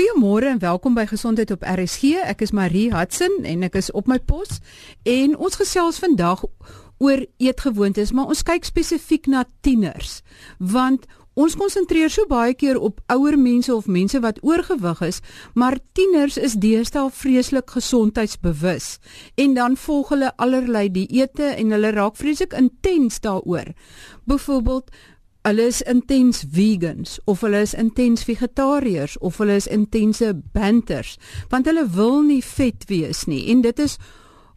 Goeiemôre en welkom by Gesondheid op RSG. Ek is Marie Hudson en ek is op my pos en ons gesels vandag oor eetgewoontes, maar ons kyk spesifiek na tieners want ons konsentreer so baie keer op ouer mense of mense wat oorgewig is, maar tieners is deesdae vreeslik gesondheidsbewus en dan volg hulle allerlei dieete en hulle raak vreeslik intens daaroor. Byvoorbeeld hulle is intens vegans of hulle is intens vegetariërs of hulle is intense banters want hulle wil nie vet wees nie. En dit is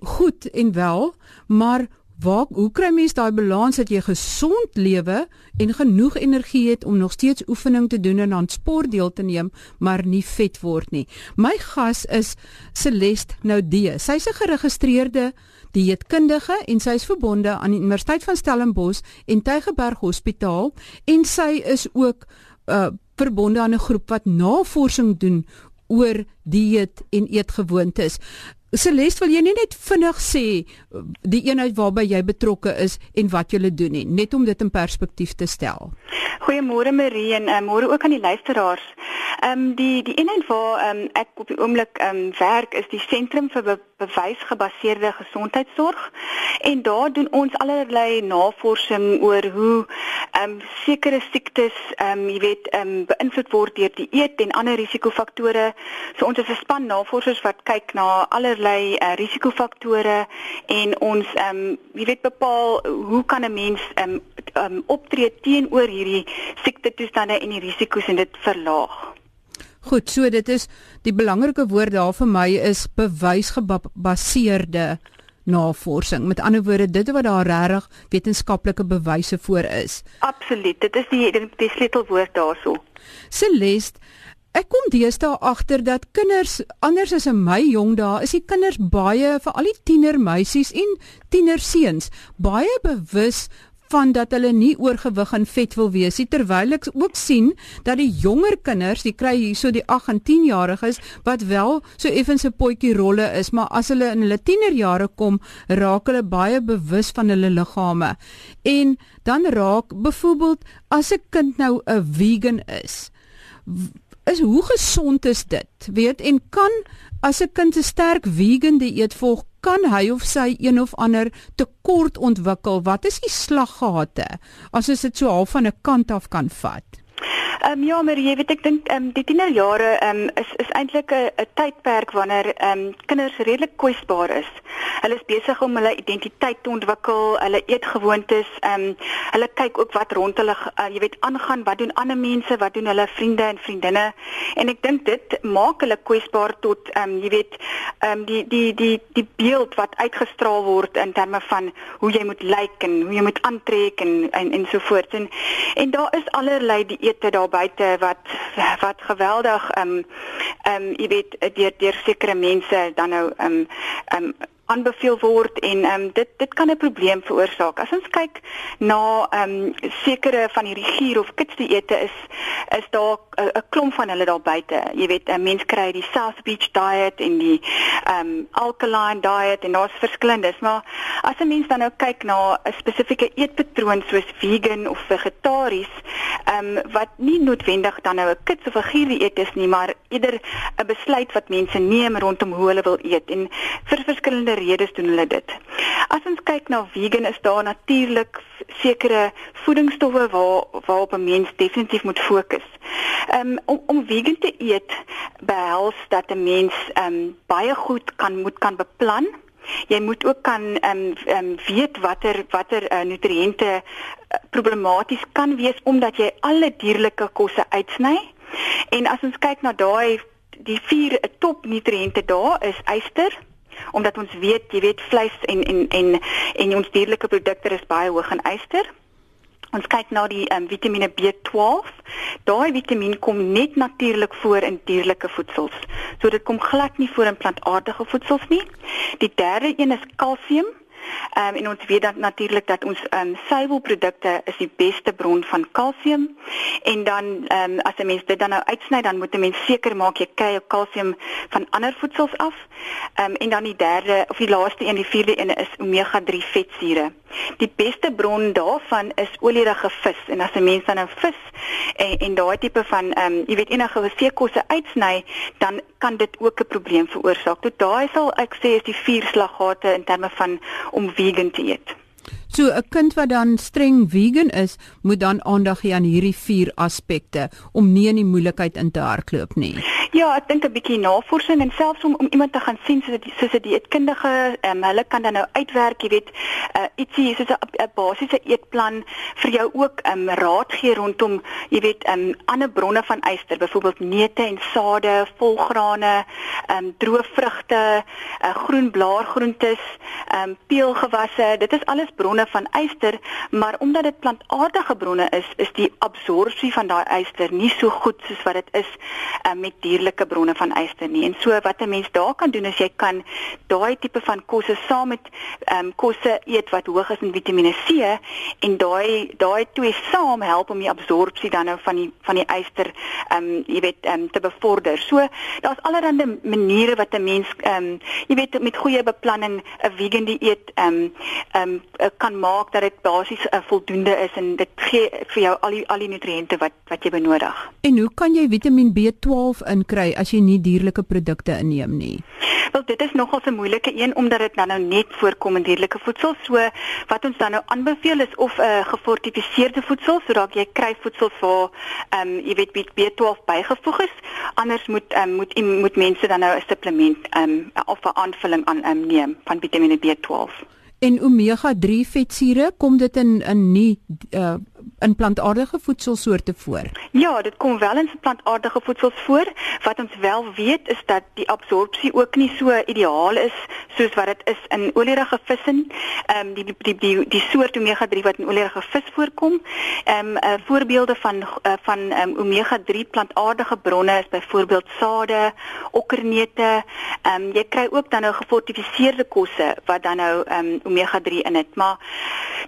goed en wel maar waar hoe kry mens daai balans dat jy gesond lewe en genoeg energie het om nog steeds oefening te doen en aan sport deel te neem maar nie vet word nie my gas is Celeste Noudee sy's 'n geregistreerde dieetkundige en sy is verbonde aan die Universiteit van Stellenbosch en Tygerberg Hospitaal en sy is ook uh, verbonde aan 'n groep wat navorsing doen oor dieet en eetgewoontes. Celeste, wil jy net vinnig sê die eenheid waarby jy betrokke is en wat jy doen nie, net om dit in perspektief te stel. Goeiemôre Marie en uh, môre ook aan die luisteraars. Ehm um, die die eenheid waar um, ek op die oomblik ehm um, werk is die sentrum vir be bewysgebaseerde gesondheidsorg en daar doen ons allerlei navorsing oor hoe ehm um, sekere siektes ehm um, jy weet ehm um, beïnvloed word deur die eet en ander risikofaktore. So ons is 'n span navorsers wat kyk na allerlei allerlei uh, risikofaktore en ons ehm um, jy weet bepaal hoe kan 'n mens ehm um, um, optree teenoor hierdie siekte toestande en die risiko's en dit verlaag. Goed, so dit is die belangrike woord daar vir my is bewysgebaseerde navorsing. Met ander woorde, dit wat daar regtig wetenskaplike bewyse voor is. Absoluut. Dit is die die sleutelwoord daarso. Celeste, Ek kom deesdae agter dat kinders anders as in my jong dae is die kinders baie vir al die tiener meisies en tiener seuns baie bewus van dat hulle nie oorgewig en vet wil wees nie terwyl ek ook sien dat die jonger kinders, die kry hierso die 8 en 10 jariges wat wel so effens 'n potjie rolle is, maar as hulle in hulle tienerjare kom, raak hulle baie bewus van hulle liggame. En dan raak byvoorbeeld as 'n kind nou 'n vegan is, is hoe gesond is dit? Weet en kan as 'n kind 'n sterk vegan dieet volg, kan hy of sy een of ander tekort ontwikkel? Wat is die slaggate as ons dit so half van 'n kant af kan vat? Ehm um, ja, maar jy weet ek dink ehm um, die tienerjare ehm um, is is eintlik 'n tydperk wanneer ehm um, kinders redelik kwesbaar is. Hulle is besig om hulle identiteit te ontwikkel, hulle eetgewoontes, ehm um, hulle kyk ook wat rond hulle uh, jy weet aangaan, wat doen ander mense, wat doen hulle vriende en vriendinne. En ek dink dit maak hulle kwesbaar tot ehm um, jy weet ehm um, die die die die beeld wat uitgestraal word in terme van hoe jy moet lyk en hoe jy moet aantrek en en en so voort. En en daar is allerlei dieete daar buite wat wat geweldig ehm um, ehm um, jy weet deur deur sekere mense dan nou ehm um, ehm um, aanbeveel word en ehm um, dit dit kan 'n probleem veroorsaak. As ons kyk na ehm um, sekere van hierdie gier of kitsdieete is is daar 'n klomp van hulle daar buite. Jy weet, 'n mens kry die South Beach diet en die ehm um, alkaline diet en daar's verskillendes, maar as 'n mens dan nou kyk na 'n spesifieke eetpatroon soos vegan of vegetaries, ehm um, wat nie noodwendig dan nou 'n kits of 'n gier dieet is nie, maar eerder 'n besluit wat mense neem rondom hoe hulle wil eet en vir verskillende redes doen hulle dit. As ons kyk na vegan is daar natuurlik sekere voedingsstowwe waar waarop 'n mens definitief moet fokus. Um, om om vegan te eet behels dat 'n mens um, baie goed kan moet kan beplan. Jy moet ook kan um, um, weet watter watter uh, nutriënte uh, problematies kan wees omdat jy alle dierlike kosse uitsny. En as ons kyk na daai die vier top nutriënte daar is yster, omdat ons weet, jy weet vleis en en en en ons dierlike produkte is baie hoog in yster. Ons kyk na die um, Vitamiene B12. Daai vitamien kom net natuurlik voor in dierlike voedsels. So dit kom glad nie voor in plantaardige voedsels nie. Die derde een is kalsium. Ehm um, en ons weet dat natuurlik dat ons ehm um, suiwelprodukte is die beste bron van kalsium. En dan ehm um, as 'n mens dit dan nou uitsny, dan moet 'n mens seker maak jy kry jou kalsium van ander voedsels af. Ehm um, en dan die derde of die laaste een, die vierde een is omega-3 vetsure. Die beste bron daarvan is olierige vis en as 'n mens dan nou vis en en daai tipe van ehm um, jy weet enige veekosse uitsny, dan kan dit ook 'n probleem veroorsaak. Tot daai sal ek sê is die vier slaggate in terme van om vegan te eet. So 'n kind wat dan streng vegan is, moet dan aandag gee aan hierdie vier aspekte om nie in die moeilikheid in te hardloop nie. Ja, ek dink 'n bietjie navorsing en selfs om om iemand te gaan sien soos 'n soos 'n dieetkundige, um, hulle kan dan nou uitwerk, jy weet, uh, ietsie soos 'n basiese eetplan vir jou ook um, raad gee rondom, jy weet, um, ander bronne van yster, byvoorbeeld neute en sade, volgrane, um, droë vrugte, uh, groen blaargroentes, um, peulgewasse. Dit is alles bronne van yster, maar omdat dit plantaardige bronne is, is die absorpsie van daai yster nie so goed soos wat dit is um, met dier natuurlike bronne van yster nie. En so wat 'n mens daar kan doen is jy kan daai tipe van kosse saam met ehm um, kosse eet wat hoog is in Vitamiene C en daai daai twee saam help om die absorpsie dan nou van die van die yster ehm um, jy weet ehm um, te bevorder. So daar's allerlei maniere wat 'n mens ehm um, jy weet met goeie beplanning 'n vegan dieet ehm um, ehm um, kan maak dat dit basies 'n uh, voldoende is en dit gee vir jou al die al die nutriënte wat wat jy benodig. En hoe kan jy Vitamiin B12 in kry as jy nie dierlike produkte inneem nie? Wel dit is nogal 'n moeilike een omdat dit nou, nou net voorkom in dierlike voedsel. So wat ons dan nou aanbeveel is of 'n uh, gefortifiseerde voedsel sodat jy kry voedsel waar ehm um, jy weet B12 bygevoeg is. Anders moet um, moet moet mense dan nou 'n supplement ehm um, of 'n aanvulling aan um, neem van Vitamiene B12. En omega-3 vetsure kom dit in in nie uh, in plantaardige voedselsoorte voor? Ja, dit kom wel in plantaardige voedsels voor. Wat ons wel weet is dat die absorpsie ook nie so ideaal is soos wat dit is in olierige visse. Ehm um, die, die die die die soort omega-3 wat in olierige vis voorkom. Ehm um, uh, voorbeelde van uh, van um, omega-3 plantaardige bronne is byvoorbeeld sade, okkerneute. Ehm um, jy kry ook dan nou gefortifiseerde kosse wat dan nou ehm um, omega-3 in het, maar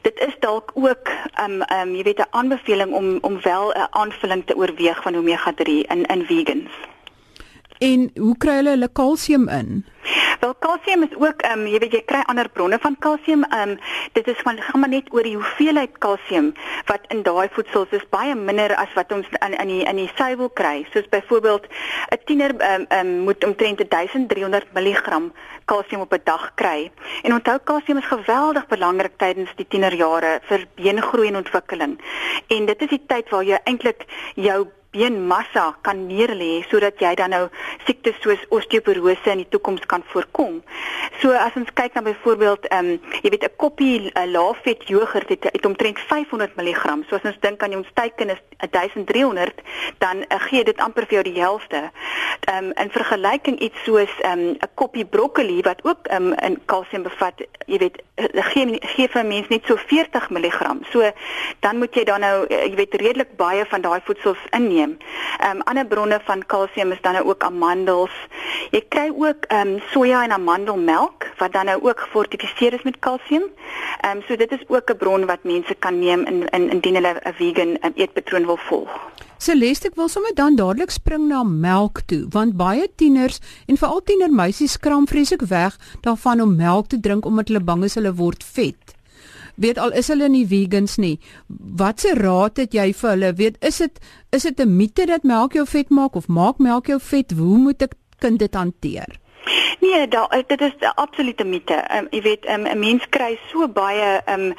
dit is dalk ook ehm um, ehm um, jy weet 'n aanbeveling om om wel 'n aanvulling te oorweeg van omega-3 in in vegans. En hoe kry hulle hulle kalsium in? Wel kalsium is ook ehm um, jy weet jy kry ander bronne van kalsium. Ehm um, dit is van gaan maar net oor die hoeveelheid kalsium wat in daai voedsels is baie minder as wat ons in in die in die suiwel kry. Soos byvoorbeeld 'n tiener ehm um, um, moet omtrent 1300 mg kalsium op 'n dag kry. En onthou kalsium is geweldig belangrik tydens die tienerjare vir beengroei en ontwikkeling. En dit is die tyd waar jy eintlik jou beenmassa kan neerlê sodat jy dan nou siektes soos osteoporose in die toekoms kan voorkom. So as ons kyk na byvoorbeeld ehm um, jy weet 'n koppie uh, laafvet jogurt het, het omtrent 500 mg. So as ons dink aan ons teiken is 1300, dan uh, gee dit amper vir jou die helfte. Ehm um, in vergelyking iets soos ehm um, 'n koppie broccoli wat ook ehm um, in kalsium bevat, jy weet uh, gee gee vir 'n mens net so 40 mg. So dan moet jy dan nou jy weet redelik baie van daai voedsels inneem neem. Ehm um, ander bronne van kalsium is dan nou ook amandels. Jy kry ook ehm um, soja en amandelmelk wat dan nou ook gefortifiseer is met kalsium. Ehm um, so dit is ook 'n bron wat mense kan neem in, in indien hulle 'n vegan um, eetpatroon wil volg. Celeste, ek wil sommer dan dadelik spring na melk toe, want baie tieners en veral tienermeisies skram vreeslik weg daarvan om melk te drink omdat hulle bang is hulle word vet weet al is hulle nie vegans nie. Watse raad het jy vir hulle? Weet is dit is dit 'n mite dat melk jou vet maak of maak melk jou vet? Hoe moet ek kind dit hanteer? Nee, da, dit is 'n absolute mite. Um, jy weet, ehm, 'n um, mens kry so baie um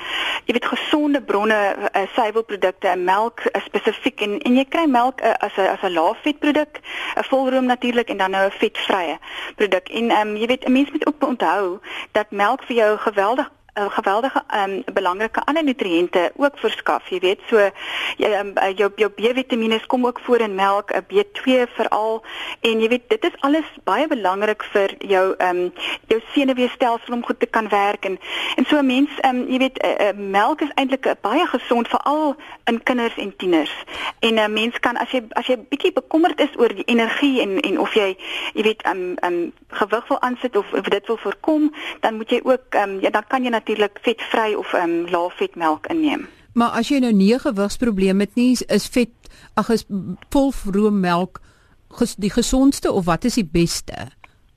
jy weet gesonde bronne, uh, suiwelprodukte en melk uh, spesifiek en en jy kry melk uh, as 'n as 'n laafvetproduk, 'n volroom natuurlik en dan nou 'n vetvrye produk. En um jy weet, 'n mens moet ook onthou dat melk vir jou geweldig 'n geweldige um, belangrike ander nutriënte ook verskaf, jy weet. So um, jou jou B-vitamiene kom ook voor in melk, 'n B2 veral en jy weet dit is alles baie belangrik vir jou ehm um, jou senuweestelsel om goed te kan werk en en so 'n mens ehm um, jy weet uh, uh, melk is eintlik baie gesond veral in kinders en tieners. En 'n uh, mens kan as jy as jy bietjie bekommerd is oor die energie en en of jy jy weet ehm um, ehm um, gewig wil aansit of, of dit wil voorkom, dan moet jy ook ehm um, ja dan kan jy natuurlik vetvry of ehm um, lae vetmelk inneem. Maar as jy nou nie 'n gewigsprobleem het nie, is vet ag is volroommelk ges, die gesondste of wat is die beste?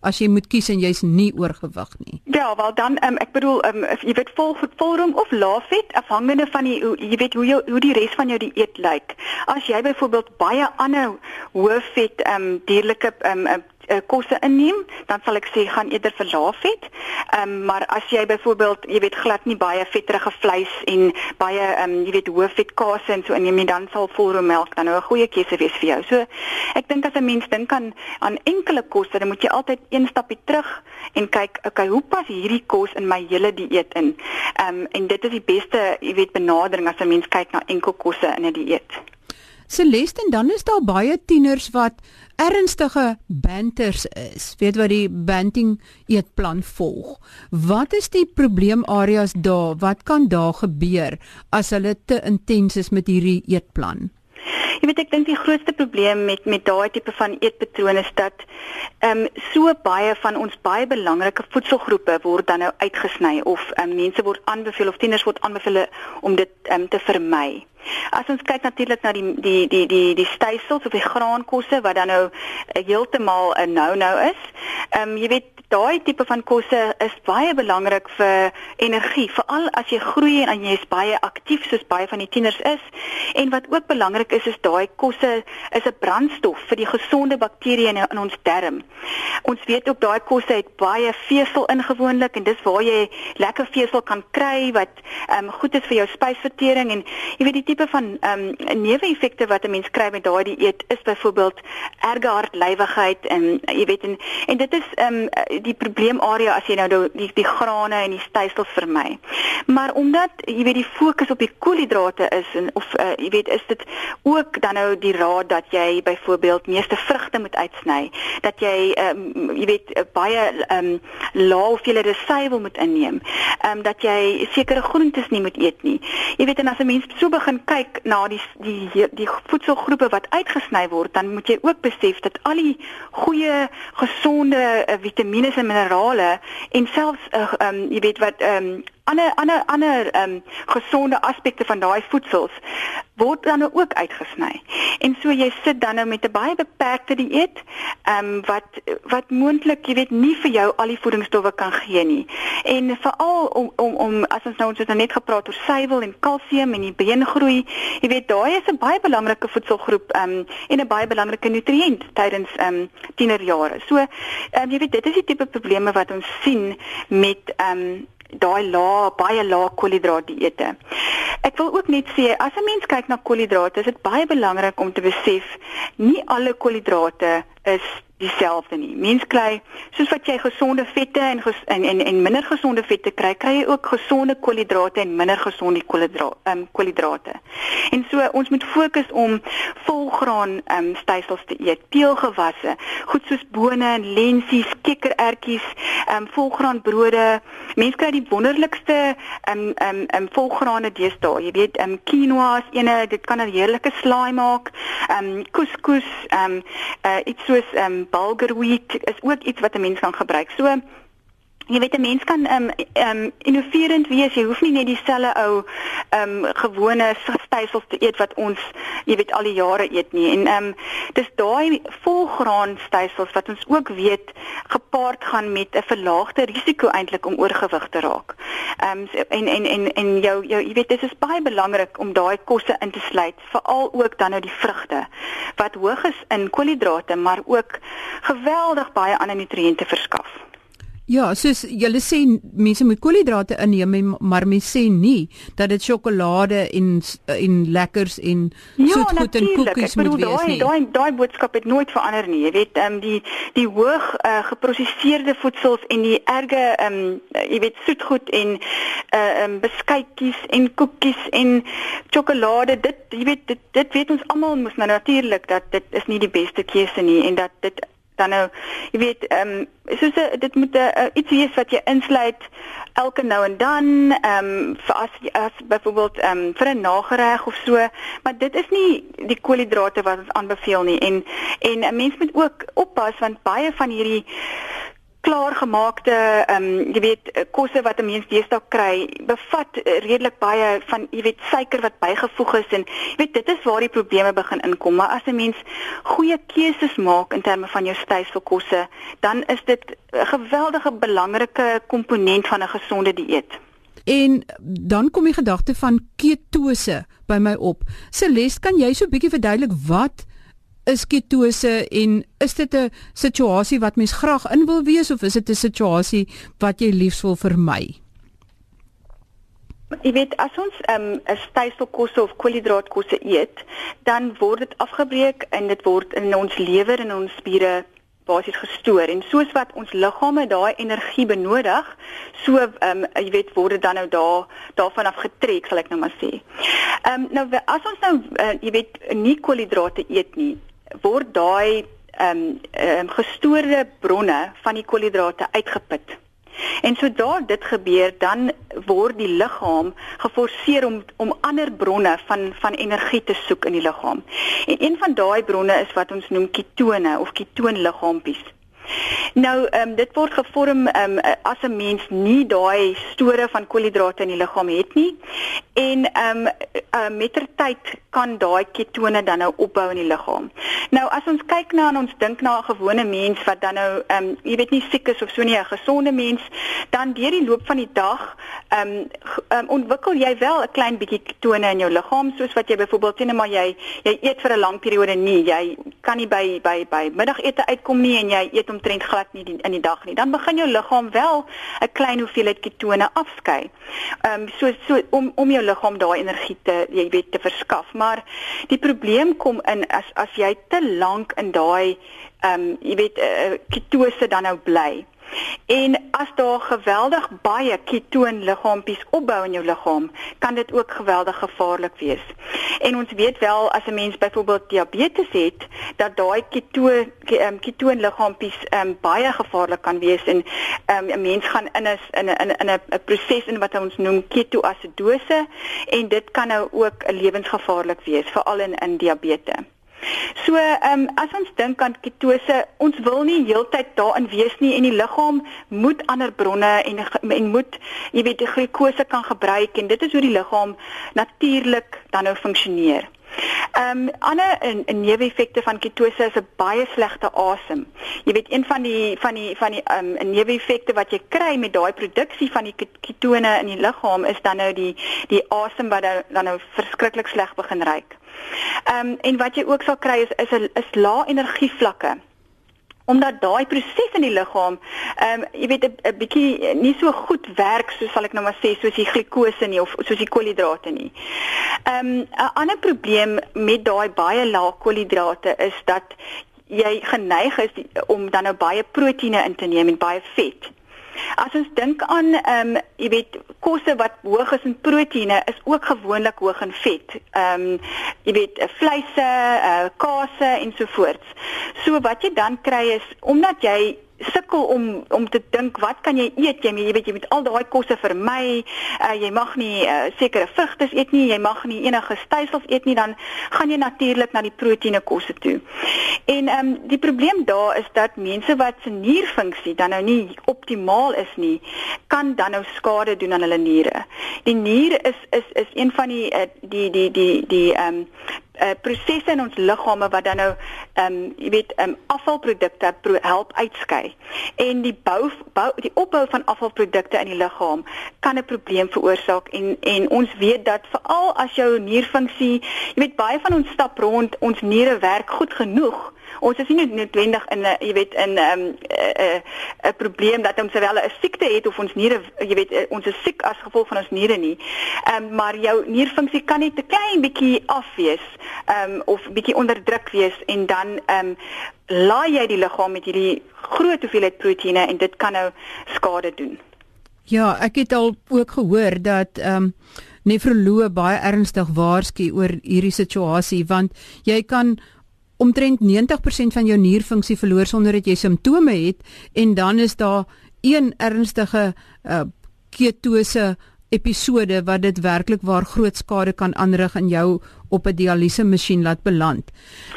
As jy moet kies en jy's nie oorgewig nie. Ja, wel dan um, ek bedoel um, jy weet vol volroom of laafvet afhangende van die jy weet hoe jou hoe die res van jou dieet lyk. As jy byvoorbeeld baie ander hoë vet ehm um, dierlike ehm um, uh, kosse inneem, dan sal ek sê gaan eerder vir laafet. Ehm um, maar as jy byvoorbeeld, jy weet glad nie baie vetterige vleis en baie ehm um, jy weet hoë vet kaas en so inneem dan sal volroommelk dan nou 'n goeie keuse wees vir jou. So ek dink as 'n mens dink aan aan enkele kosse, dan moet jy altyd een stapie terug en kyk, okay, hoe pas hierdie kos in my hele dieet in? Ehm um, en dit is die beste, jy weet benadering as 'n mens kyk na enkel kosse in 'n die dieet. Celeste en dan is daar baie tieners wat ernstige banters is. Weet wat die banting eetplan volg. Wat is die probleemareas daar? Wat kan daar gebeur as hulle te intens is met hierdie eetplan? Jy weet ek dink die grootste probleem met met daai tipe van eetpatrone is dat ehm um, so baie van ons baie belangrike voedselgroepe word dan nou uitgesny of um, mense word aanbeveel of tieners word aanbeveel om dit um, te vermy. As ons kyk natuurlik na die die die die die stysels of die graankosse wat dan nou uh, heeltemal 'n no-no is. Ehm um, jy weet daai tipe van kosse is baie belangrik vir energie, veral as jy groei en jy is baie aktief soos baie van die tieners is. En wat ook belangrik is is daai kosse is 'n brandstof vir die gesonde bakterieë in, in ons darm. Ons weet ook daai kosse het baie vesel ingewoonlik en dis waar jy lekker vesel kan kry wat ehm um, goed is vir jou spysvertering en jy weet die tipe van ehm um, neeweffekte wat 'n mens kry met daai dieet is byvoorbeeld erge hartlywigheid en jy weet en, en dit is ehm um, die probleemarea as jy nou die die grane en die stysels vermy. Maar omdat jy weet die fokus op die koolhidrate is en of uh, jy weet is dit ook dan nou die raad dat jy byvoorbeeld meeste vrugte moet uitsny, dat jy um, jy weet uh, baie um, lae hoeveelhede suiwel moet inneem, um, dat jy sekere groentes nie moet eet nie. Jy weet en as 'n mens so begin kyk na die die die voedselgroepe wat uitgesny word, dan moet jy ook besef dat al die goeie gesonde uh, vitamiene en minerale en selfs uh, um, jy weet wat um, ander ander ander ehm um, gesonde aspekte van daai voedsels word dan nou ook uitgesny. En so jy sit dan nou met 'n baie beperkte dieet, ehm um, wat wat moontlik, jy weet, nie vir jou al die voedingsstowwe kan gee nie. En veral om om om as ons nou ons het nou net gepraat oor suiwel en kalsium en die beengroei, jy weet, daai is 'n baie belangrike voedselgroep ehm um, en 'n baie belangrike nutriënt tydens ehm um, tienerjare. So ehm um, jy weet, dit is die tipe probleme wat ons sien met ehm um, daai lae baie lae koolhidraat dieete. Ek wil ook net sê as 'n mens kyk na koolhidrate, is dit baie belangrik om te besef nie alle koolhidrate is dieselfde nie. Mens kry soos wat jy gesonde vette en ges, en, en en minder gesonde vette kry, kry jy ook gesonde koolhidrate en minder gesonde koolhidrate. Um, koolhidrate. En so ons moet fokus om volgraan um, stysels te eet, peulgewasse, goed soos bone en lensies, kikkerertjies, um, volgraanbrode. Mens kry die wonderlikste um um um volgrane deesdae. Jy weet, um quinoa is ene, dit kan 'n heerlike slaai maak. Um couscous, um uh, iets soos um bulgur wheat is ook iets wat 'n mens kan gebruik. So jy weet 'n mens kan ehm um, ehm um, innoverend wees. Jy hoef nie net dieselfde ou ehm um, gewone stysels te eet wat ons jy weet al die jare eet nie. En ehm um, dis daai volgraan stysels wat ons ook weet gepaard gaan met 'n verlaagde risiko eintlik om oorgewig te raak. Ehm um, en en en en jou jou jy weet dit is baie belangrik om daai kosse in te sluit, veral ook dan nou die vrugte wat hoog is in koolhidrate, maar ook geweldig baie ander nutriënte verskaf. Ja, soos julle sê mense moet koolhidrate inneem, maar mense sê nie dat dit sjokolade en en lekkers en ja, soetgoed en koekies moet wees nie. Daai daai boodskap het nooit verander nie. Jy weet, ehm um, die die hoog uh, geprosesseerde voedsels en die erge ehm um, jy weet soetgoed en uh ehm um, beskuitjies en koekies en sjokolade, dit jy weet dit dit weet ons almal mos nou natuurlik dat dit is nie die beste keuse nie en dat dit dan nou jy weet ehm um, soos dit moet 'n uh, iets wees wat jy insluit elke nou en dan ehm um, vir as as byvoorbeeld ehm um, vir 'n nagereg of so maar dit is nie die koolhidrate wat ons aanbeveel nie en en 'n mens moet ook oppas want baie van hierdie klaargemaakte ehm um, jy weet eh, kosse wat 'n mens deesdae kry bevat eh, redelik baie van jy weet suiker wat bygevoeg is en jy weet dit is waar die probleme begin inkom maar as 'n mens goeie keuses maak in terme van jou stysvelkosse dan is dit 'n geweldige belangrike komponent van 'n gesonde dieet. En dan kom die gedagte van ketose by my op. Celeste, kan jy so 'n bietjie verduidelik wat is ketose en is dit 'n situasie wat mens graag in wil wees of is dit 'n situasie wat jy liefs wil vermy? Jy weet as ons ehm, um, stysvelkosse of koolhidraatkosse eet, dan word dit afgebreek en dit word in ons lewer en ons spiere basies gestoor en soos wat ons liggame daai energie benodig, so ehm um, jy weet word dit dan nou daar daarvan af getrek, sal ek nou maar sê. Ehm um, nou as ons nou uh, jy weet nie koolhidrate eet nie, word daai ehm um, um, gestoorde bronne van die koolhidrate uitgeput. En sodra dit gebeur, dan word die liggaam geforseer om om ander bronne van van energie te soek in die liggaam. En een van daai bronne is wat ons noem ketone of ketoonliggaampies. Nou, ehm um, dit word gevorm ehm um, as 'n mens nie daai store van koolhidrate in die liggaam het nie. En ehm um, uh, mettertyd kan daai ketone dan nou opbou in die liggaam. Nou, as ons kyk na en ons dink na 'n gewone mens wat dan nou ehm um, jy weet nie siek is of so nie, 'n gesonde mens, dan deur die loop van die dag ehm um, um, ontwikkel jy wel 'n klein bietjie ketone in jou liggaam, soos wat jy byvoorbeeld sien maar jy jy eet vir 'n lang periode nie, jy kan nie by by by middagete uitkom nie en jy eet om omtrent glad nie die, in die dag nie. Dan begin jou liggaam wel 'n klein hoeveelheid ketone afskei. Ehm um, so so om om jou liggaam daai energie te jy weet te verskaf. Maar die probleem kom in as as jy te lank in daai ehm um, jy weet uh, ketose dan nou bly. En as daar geweldig baie ketoonliggaampies opbou in jou liggaam, kan dit ook geweldig gevaarlik wees. En ons weet wel as 'n mens byvoorbeeld diabetes het, dat daai ketoon ehm, ketoonliggaampies um, baie gevaarlik kan wees en um, 'n mens gaan in 'n in 'n in 'n proses in wat ons noem ketoasidose en dit kan nou ook lewensgevaarlik wees veral in in diabetes. So, ehm um, as ons dink aan ketose, ons wil nie heeltyd daarin wees nie en die liggaam moet ander bronne en en moet jy weet glikose kan gebruik en dit is hoe die liggaam natuurlik dan nou funksioneer. Ehm um, ander in, in neeweffekte van ketose is 'n baie slegte asem. Jy weet een van die van die van die ehm um, neeweffekte wat jy kry met daai produksie van die ketone in die liggaam is dan nou die die asem wat dan nou verskriklik sleg begin ruik. Ehm um, en wat jy ook sal kry is is 'n is lae energie vlakke omdat daai proses in die liggaam ehm um, jy weet 'n bietjie nie so goed werk soos sal ek nou maar sê soos die glikose nie of soos die koolhidrate nie. Ehm um, 'n ander probleem met daai baie lae koolhidrate is dat jy geneig is om dan nou baie proteïene in te neem en baie vet. As ons dink aan ehm um, jy weet kosse wat hoog is in proteïene is ook gewoonlik hoog in vet. Ehm um, jy weet vleise, uh, kaase en so voort. So wat jy dan kry is omdat jy sukkel om om te dink wat kan jy eet? Jy, jy weet jy moet al daai kosse vermy. Uh, jy mag nie uh, sekere vrugte eet nie. Jy mag nie enige stysels eet nie. Dan gaan jy natuurlik na die proteïene kosse toe. En um, die probleem daar is dat mense wat se nierfunksie dan nou nie optimaal is nie kan dan nou skade doen aan hulle niere. Die nier is is is een van die uh, die die die die ehm um, uh, prosesse in ons liggame wat dan nou ehm um, jy weet ehm um, afvalprodukte pro help uitskei. En die bou bou die opbou van afvalprodukte in die liggaam kan 'n probleem veroorsaak en en ons weet dat veral as jou nierfunksie, jy weet baie van ons stap rond, ons niere werk goed genoeg ons is nie noodwendig in 'n jy weet in 'n um, 'n probleem dat ons wel 'n siekte het of ons niere jy weet eh, ons is siek as gevolg van ons niere nie. Ehm um, maar jou nierfunksie kan net 'n klein bietjie afwees ehm um, of bietjie onderdruk wees en dan ehm um, laai jy die liggaam met hierdie groot hoeveelheid proteïene en dit kan nou skade doen. Ja, ek het al ook gehoor dat ehm um, nefroloë baie ernstig waarsku oor hierdie situasie want jy kan omtrent 90% van jou nierfunksie verloor sonder dat jy simptome het en dan is daar een ernstige uh, ketose episode wat dit werklik waar groot skade kan aanrig in jou op 'n dialyse masjien laat beland.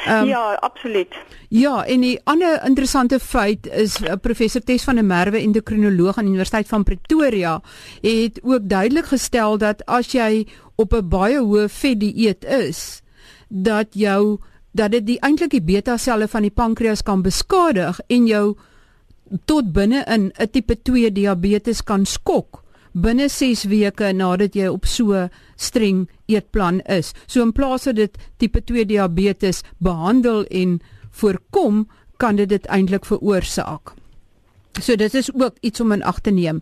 Um, ja, absoluut. Ja, en die ander interessante feit is uh, professor Tes van der Merwe, endokrinoloog aan die Universiteit van Pretoria, het ook duidelik gestel dat as jy op 'n baie hoë vetdieet is, dat jou dat dit die eintlik die beta selle van die pankreas kan beskadig en jou tot binne in 'n tipe 2 diabetes kan skok binne 6 weke nadat jy op so streng eetplan is. So in plaas dat dit tipe 2 diabetes behandel en voorkom, kan dit dit eintlik veroorsaak. So dit is ook iets om in ag te neem.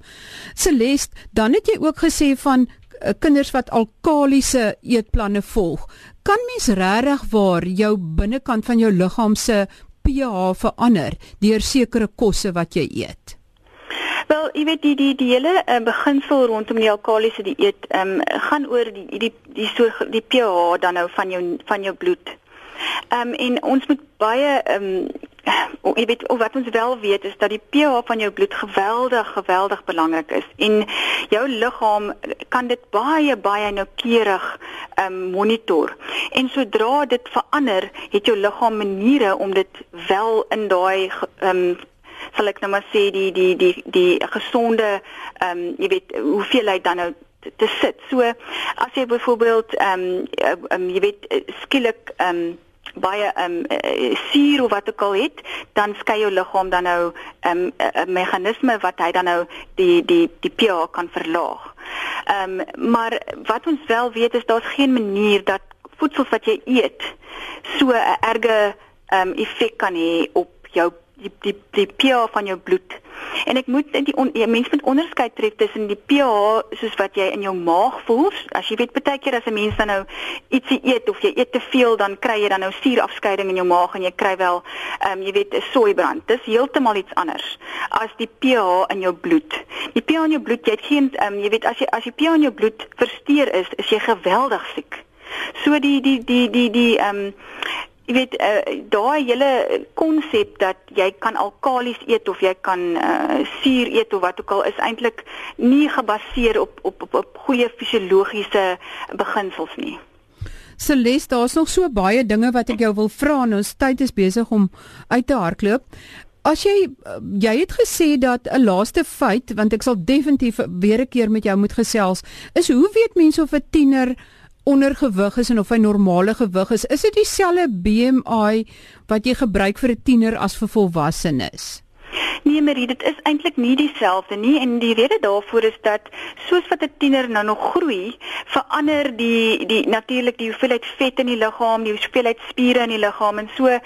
Celeste, dan het jy ook gesê van uh, kinders wat alkaliese eetplanne volg. Kan mens regtig waar jou binnekant van jou liggaam se pH verander deur sekere kosse wat jy eet? Wel, jy weet die die die hele uh, beginsel rondom die alkaliese dieet ehm um, gaan oor die die die so die pH dan nou van jou van jou bloed. Ehm um, en ons moet baie ehm um, jy weet wat ons wel weet is dat die pH van jou bloed geweldig geweldig belangrik is en jou liggaam kan dit baie baie noukeurig ehm um, monitor. En sodra dit verander, het jou liggaam maniere om dit wel in daai ehm um, sal ek nou maar sê die die die die gesonde ehm um, jy weet hoeveelheid dan nou te sit. So as jy byvoorbeeld ehm um, um, jy weet skielik ehm um, baie ehm um, suur of wat ook al het, dan skei jou liggaam dan nou ehm um, 'n meganisme wat hy dan nou die die die pH kan verlaag. Ehm um, maar wat ons wel weet is daar's geen manier dat voedsel wat jy eet so 'n erge ehm um, effek kan hê op jou die die die pH van jou bloed. En ek moet die on, ja, mens moet onderskeid tref tussen die pH soos wat jy in jou maag voel. As jy weet baie keer as 'n mens dan nou ietsie eet of jy eet te veel dan kry jy dan nou suurafskeiding in jou maag en jy kry wel ehm um, jy weet 'n soeibrand. Dis heeltemal iets anders as die pH in jou bloed. Die pH in jou bloed, jy het geen ehm um, jy weet as jy as die pH in jou bloed versteur is, is jy geweldig siek. So die die die die die ehm um, jy weet uh, daai hele konsep dat jy kan alkalies eet of jy kan uh, suur eet of wat ook al is eintlik nie gebaseer op op op, op goeie fisiologiese beginsels nie. Celeste, daar's nog so baie dinge wat ek jou wil vra en ons tyd is besig om uit te hardloop. As jy jy het gesê dat 'n laaste feit want ek sal definitief weer 'n keer met jou moet gesels, is hoe weet mense of 'n tiener ondergewig is en of hy normale gewig is, is dit dieselfde BMI wat jy gebruik vir 'n tiener as vir volwassenes? Nee, Marie, dit is eintlik nie dieselfde nie en die rede daarvoor is dat soos wat 'n tiener nou nog groei, verander die die natuurlik die hoeveelheid vet in die liggaam, die hoeveelheid spiere in die liggaam en so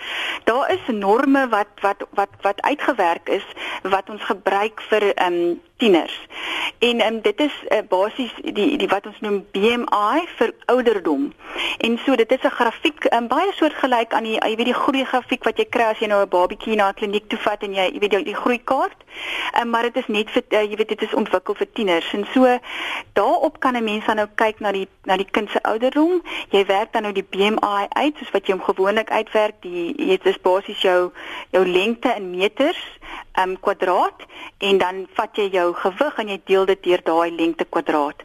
daar is norme wat wat wat wat uitgewerk is wat ons gebruik vir ehm um, tieners. En um, dit is uh, basies die die wat ons noem BMI vir ouderdom. En so dit is 'n grafiek um, baie soortgelyk aan die jy weet die groei grafiek wat jy kry as jy nou 'n babatjie na 'n kliniek toe vat en jy jy weet die, die groei kaart. Um, maar dit is net vir uh, jy weet dit is ontwikkel vir tieners. En so daarop kan 'n mens dan nou kyk na die na die kind se ouderdom. Jy werk dan nou die BMI uit soos wat jy hom gewoonlik uitwerk. Die jy dit is basies jou jou lengte in meters um kwadraat en dan vat jy jou gewig en jy deel dit deur daai lengte kwadraat.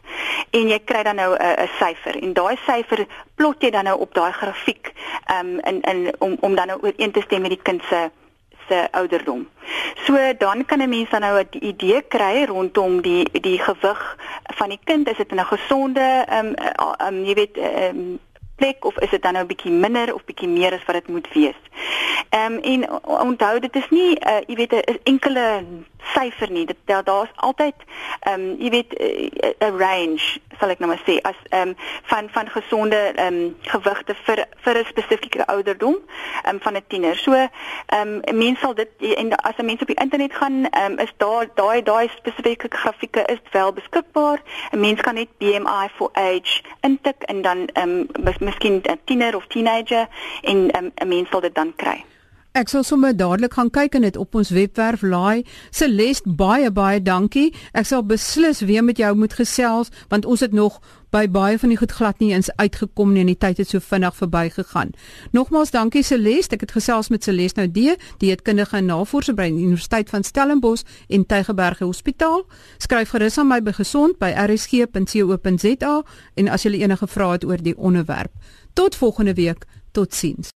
En jy kry dan nou 'n syfer en daai syfer plot jy dan nou op daai grafiek um in in om om dan nou ooreen te stem met die kind se se ouderdom. So dan kan 'n mens dan nou 'n idee kry rondom die die gewig van die kind. Is dit 'n gesonde um um jy weet um plek of is dit dan nou 'n bietjie minder of bietjie meer as wat dit moet wees. Ehm um, en onthou dit is nie uh, jy weet 'n enkele syfer nie. Dit daar daar's altyd ehm um, jy weet eh, 'n range sal ek nou maar sê as ehm um, van van gesonde ehm um, gewigte vir vir 'n spesifieke ouderdom ehm um, van 'n tiener. So ehm um, mense sal dit en as 'n mens op die internet gaan ehm um, is daar daai daai spesifieke grafieke is wel beskikbaar. 'n Mens kan net BMI for age intik en dan ehm um, miskien 'n tiener of teenager en ehm, 'n um, mens sal dit dan kry. Ek sal sommer dadelik gaan kyk en dit op ons webwerf laai. Celeste, baie baie dankie. Ek sal beslis weer met jou moet gesels want ons het nog by baie van die goed glad nie eens uitgekom nie en die tyd het so vinnig verbygegaan. Nogmaals dankie Celeste. Ek het gesels met Celeste nou die dieetkundige en navorser by die Universiteit van Stellenbosch en Tygerberg Hospitaal. Skryf gerus aan my by gesond by rsg.co.za en as jy enige vrae het oor die onderwerp. Tot volgende week. Totsiens.